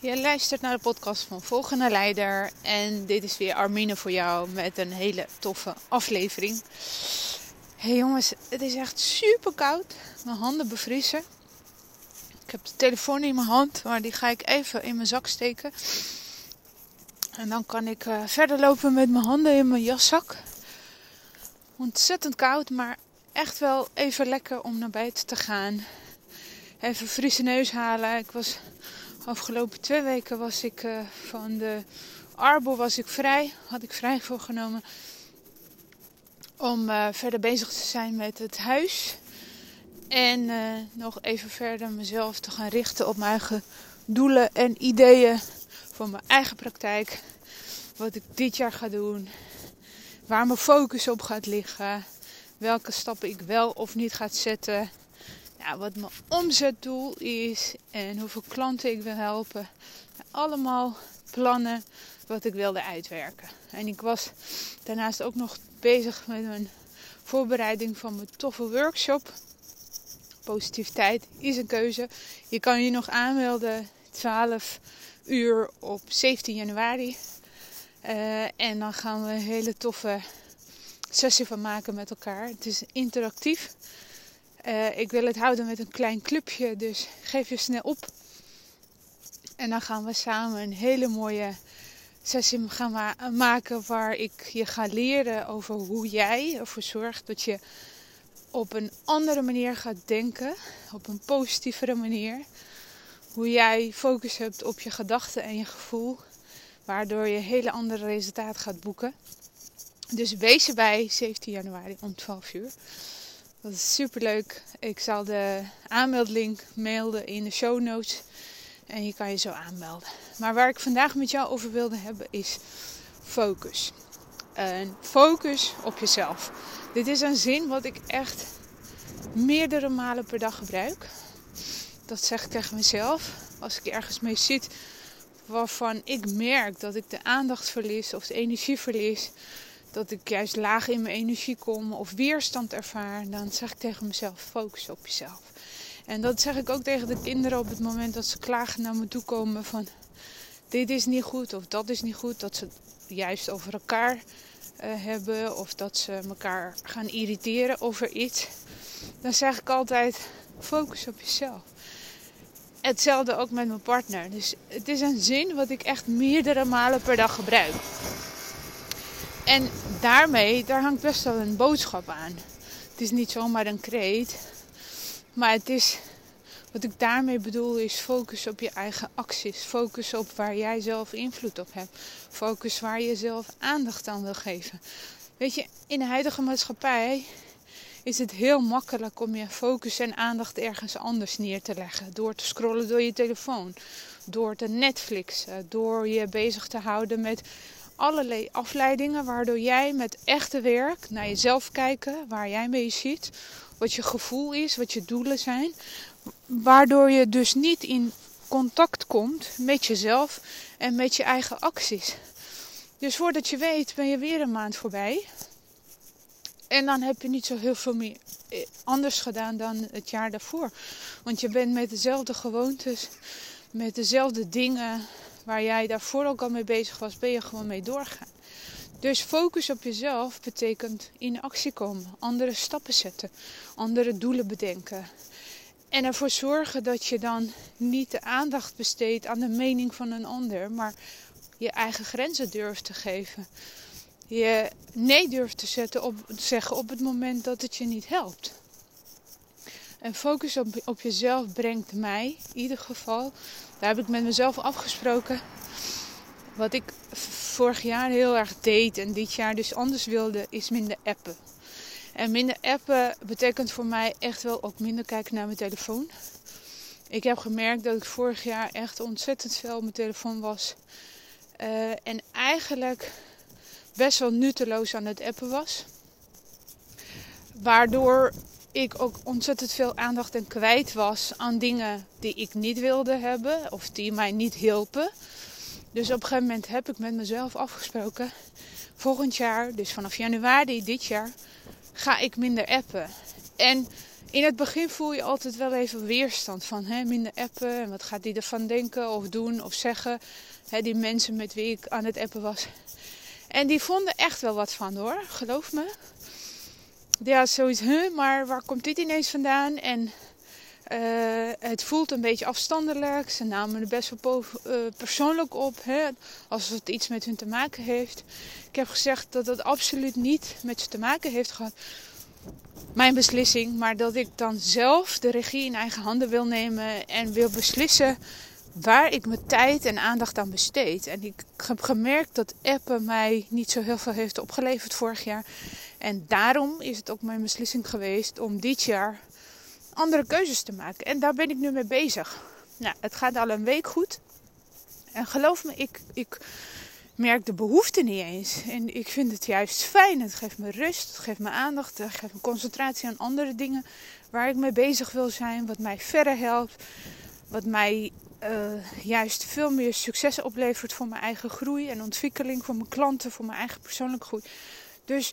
Je luistert naar de podcast van Volgende Leider. En dit is weer Armine voor jou met een hele toffe aflevering. Hey jongens, het is echt super koud. Mijn handen bevriezen. Ik heb de telefoon in mijn hand, maar die ga ik even in mijn zak steken. En dan kan ik uh, verder lopen met mijn handen in mijn jaszak. Ontzettend koud, maar echt wel even lekker om naar buiten te gaan. Even frisse neus halen. Ik was afgelopen twee weken was ik uh, van de Arbo was ik vrij. Had ik vrij voorgenomen om uh, verder bezig te zijn met het huis. En uh, nog even verder mezelf te gaan richten op mijn eigen doelen en ideeën voor mijn eigen praktijk. Wat ik dit jaar ga doen. Waar mijn focus op gaat liggen. Welke stappen ik wel of niet ga zetten ja, wat mijn omzetdoel is en hoeveel klanten ik wil helpen. Allemaal plannen wat ik wilde uitwerken. En ik was daarnaast ook nog bezig met mijn voorbereiding van mijn toffe workshop. Positiviteit is een keuze. Je kan je nog aanmelden 12 uur op 17 januari. Uh, en dan gaan we een hele toffe sessie van maken met elkaar. Het is interactief. Uh, ik wil het houden met een klein clubje, dus geef je snel op. En dan gaan we samen een hele mooie sessie gaan ma maken waar ik je ga leren over hoe jij ervoor zorgt dat je op een andere manier gaat denken, op een positievere manier. Hoe jij focus hebt op je gedachten en je gevoel, waardoor je hele andere resultaten gaat boeken. Dus wees erbij 17 januari om 12 uur. Dat is super leuk. Ik zal de aanmeldlink mailen in de show notes. En je kan je zo aanmelden. Maar waar ik vandaag met jou over wilde hebben is focus. En focus op jezelf. Dit is een zin wat ik echt meerdere malen per dag gebruik. Dat zeg ik tegen mezelf. Als ik ergens mee zit waarvan ik merk dat ik de aandacht verlies of de energie verlies dat ik juist laag in mijn energie kom of weerstand ervaar, dan zeg ik tegen mezelf: focus op jezelf. En dat zeg ik ook tegen de kinderen op het moment dat ze klagen naar me toe komen van dit is niet goed of dat is niet goed. Dat ze het juist over elkaar uh, hebben of dat ze elkaar gaan irriteren over iets. Dan zeg ik altijd focus op jezelf. Hetzelfde ook met mijn partner. Dus het is een zin wat ik echt meerdere malen per dag gebruik. En daarmee, daar hangt best wel een boodschap aan. Het is niet zomaar een kreet. Maar het is, wat ik daarmee bedoel, is focus op je eigen acties. Focus op waar jij zelf invloed op hebt. Focus waar je zelf aandacht aan wil geven. Weet je, in de huidige maatschappij is het heel makkelijk om je focus en aandacht ergens anders neer te leggen. Door te scrollen door je telefoon, door te Netflixen, door je bezig te houden met allerlei afleidingen waardoor jij met echte werk naar jezelf kijken, waar jij mee ziet, wat je gevoel is, wat je doelen zijn, waardoor je dus niet in contact komt met jezelf en met je eigen acties. Dus voordat je weet ben je weer een maand voorbij. En dan heb je niet zo heel veel meer eh, anders gedaan dan het jaar daarvoor. Want je bent met dezelfde gewoontes, met dezelfde dingen, waar jij daarvoor ook al mee bezig was, ben je gewoon mee doorgaan. Dus focus op jezelf betekent in actie komen, andere stappen zetten, andere doelen bedenken. En ervoor zorgen dat je dan niet de aandacht besteedt aan de mening van een ander, maar je eigen grenzen durft te geven. Je nee durft te zetten op, zeggen op het moment dat het je niet helpt. En focus op, op jezelf brengt mij, in ieder geval, daar heb ik met mezelf afgesproken. Wat ik vorig jaar heel erg deed en dit jaar dus anders wilde, is minder appen. En minder appen betekent voor mij echt wel ook minder kijken naar mijn telefoon. Ik heb gemerkt dat ik vorig jaar echt ontzettend veel op mijn telefoon was. Uh, en eigenlijk best wel nutteloos aan het appen was. Waardoor ik ook ontzettend veel aandacht en kwijt was aan dingen die ik niet wilde hebben of die mij niet hielpen. Dus op een gegeven moment heb ik met mezelf afgesproken. Volgend jaar, dus vanaf januari dit jaar, ga ik minder appen. En in het begin voel je altijd wel even weerstand van hè, minder appen. En wat gaat die ervan denken of doen of zeggen. Hè, die mensen met wie ik aan het appen was. En die vonden echt wel wat van hoor, geloof me. Ja, zoiets, huh, maar waar komt dit ineens vandaan? En uh, het voelt een beetje afstandelijk. Ze namen er best wel uh, persoonlijk op, hè, als het iets met hun te maken heeft. Ik heb gezegd dat het absoluut niet met ze te maken heeft gehad. Mijn beslissing, maar dat ik dan zelf de regie in eigen handen wil nemen en wil beslissen waar ik mijn tijd en aandacht aan besteed. En ik heb gemerkt dat appen mij niet zo heel veel heeft opgeleverd vorig jaar. En daarom is het ook mijn beslissing geweest om dit jaar andere keuzes te maken. En daar ben ik nu mee bezig. Nou, het gaat al een week goed. En geloof me, ik, ik merk de behoefte niet eens. En ik vind het juist fijn. Het geeft me rust, het geeft me aandacht, het geeft me concentratie aan andere dingen waar ik mee bezig wil zijn. Wat mij verder helpt. Wat mij uh, juist veel meer succes oplevert voor mijn eigen groei en ontwikkeling, voor mijn klanten, voor mijn eigen persoonlijke groei. Dus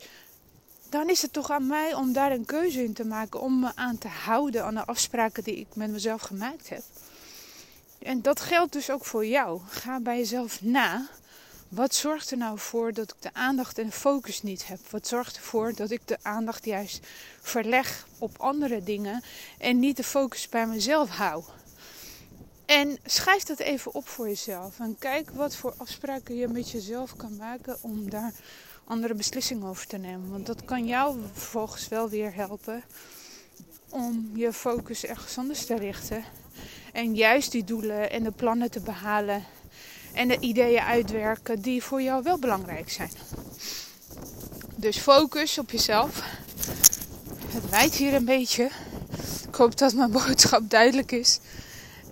dan is het toch aan mij om daar een keuze in te maken, om me aan te houden aan de afspraken die ik met mezelf gemaakt heb. En dat geldt dus ook voor jou. Ga bij jezelf na. Wat zorgt er nou voor dat ik de aandacht en de focus niet heb? Wat zorgt ervoor dat ik de aandacht juist verleg op andere dingen en niet de focus bij mezelf hou? En schrijf dat even op voor jezelf. En kijk wat voor afspraken je met jezelf kan maken om daar andere beslissingen over te nemen. Want dat kan jou vervolgens wel weer helpen om je focus ergens anders te richten. En juist die doelen en de plannen te behalen. En de ideeën uitwerken die voor jou wel belangrijk zijn. Dus focus op jezelf. Het wijt hier een beetje. Ik hoop dat mijn boodschap duidelijk is.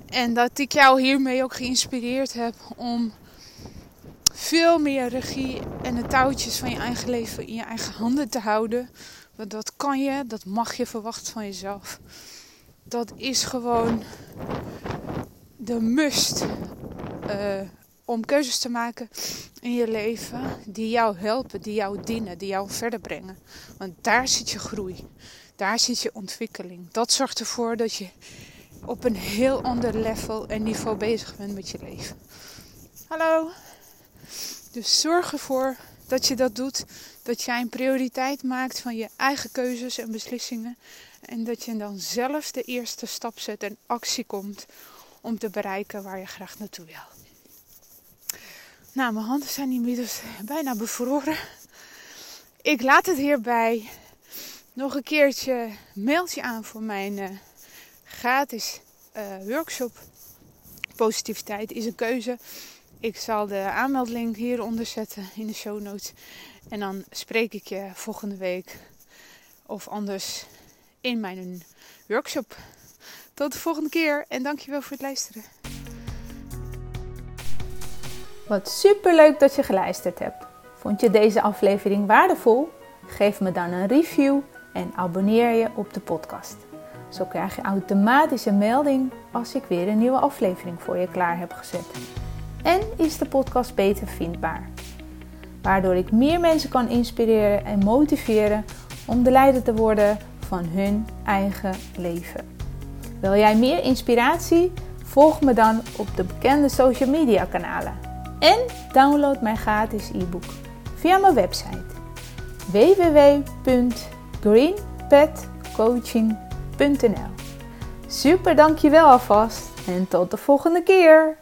En dat ik jou hiermee ook geïnspireerd heb om veel meer regie en de touwtjes van je eigen leven in je eigen handen te houden. Want dat kan je, dat mag je verwachten van jezelf. Dat is gewoon de must uh, om keuzes te maken in je leven die jou helpen, die jou dienen, die jou verder brengen. Want daar zit je groei, daar zit je ontwikkeling. Dat zorgt ervoor dat je op een heel ander level en niveau bezig bent met je leven. Hallo. Dus zorg ervoor dat je dat doet. Dat jij een prioriteit maakt van je eigen keuzes en beslissingen. En dat je dan zelf de eerste stap zet en actie komt om te bereiken waar je graag naartoe wil. Nou, mijn handen zijn inmiddels bijna bevroren. Ik laat het hierbij. Nog een keertje mailtje aan voor mijn uh, gratis uh, workshop. Positiviteit is een keuze. Ik zal de aanmeldlink hieronder zetten in de show notes. En dan spreek ik je volgende week of anders in mijn workshop. Tot de volgende keer en dankjewel voor het luisteren. Wat super leuk dat je geluisterd hebt. Vond je deze aflevering waardevol? Geef me dan een review en abonneer je op de podcast. Zo krijg je automatisch een melding als ik weer een nieuwe aflevering voor je klaar heb gezet. En is de podcast beter vindbaar. Waardoor ik meer mensen kan inspireren en motiveren om de leider te worden van hun eigen leven. Wil jij meer inspiratie? Volg me dan op de bekende social media kanalen. En download mijn gratis e-book via mijn website www.greenpetcoaching.nl Super dankjewel alvast en tot de volgende keer!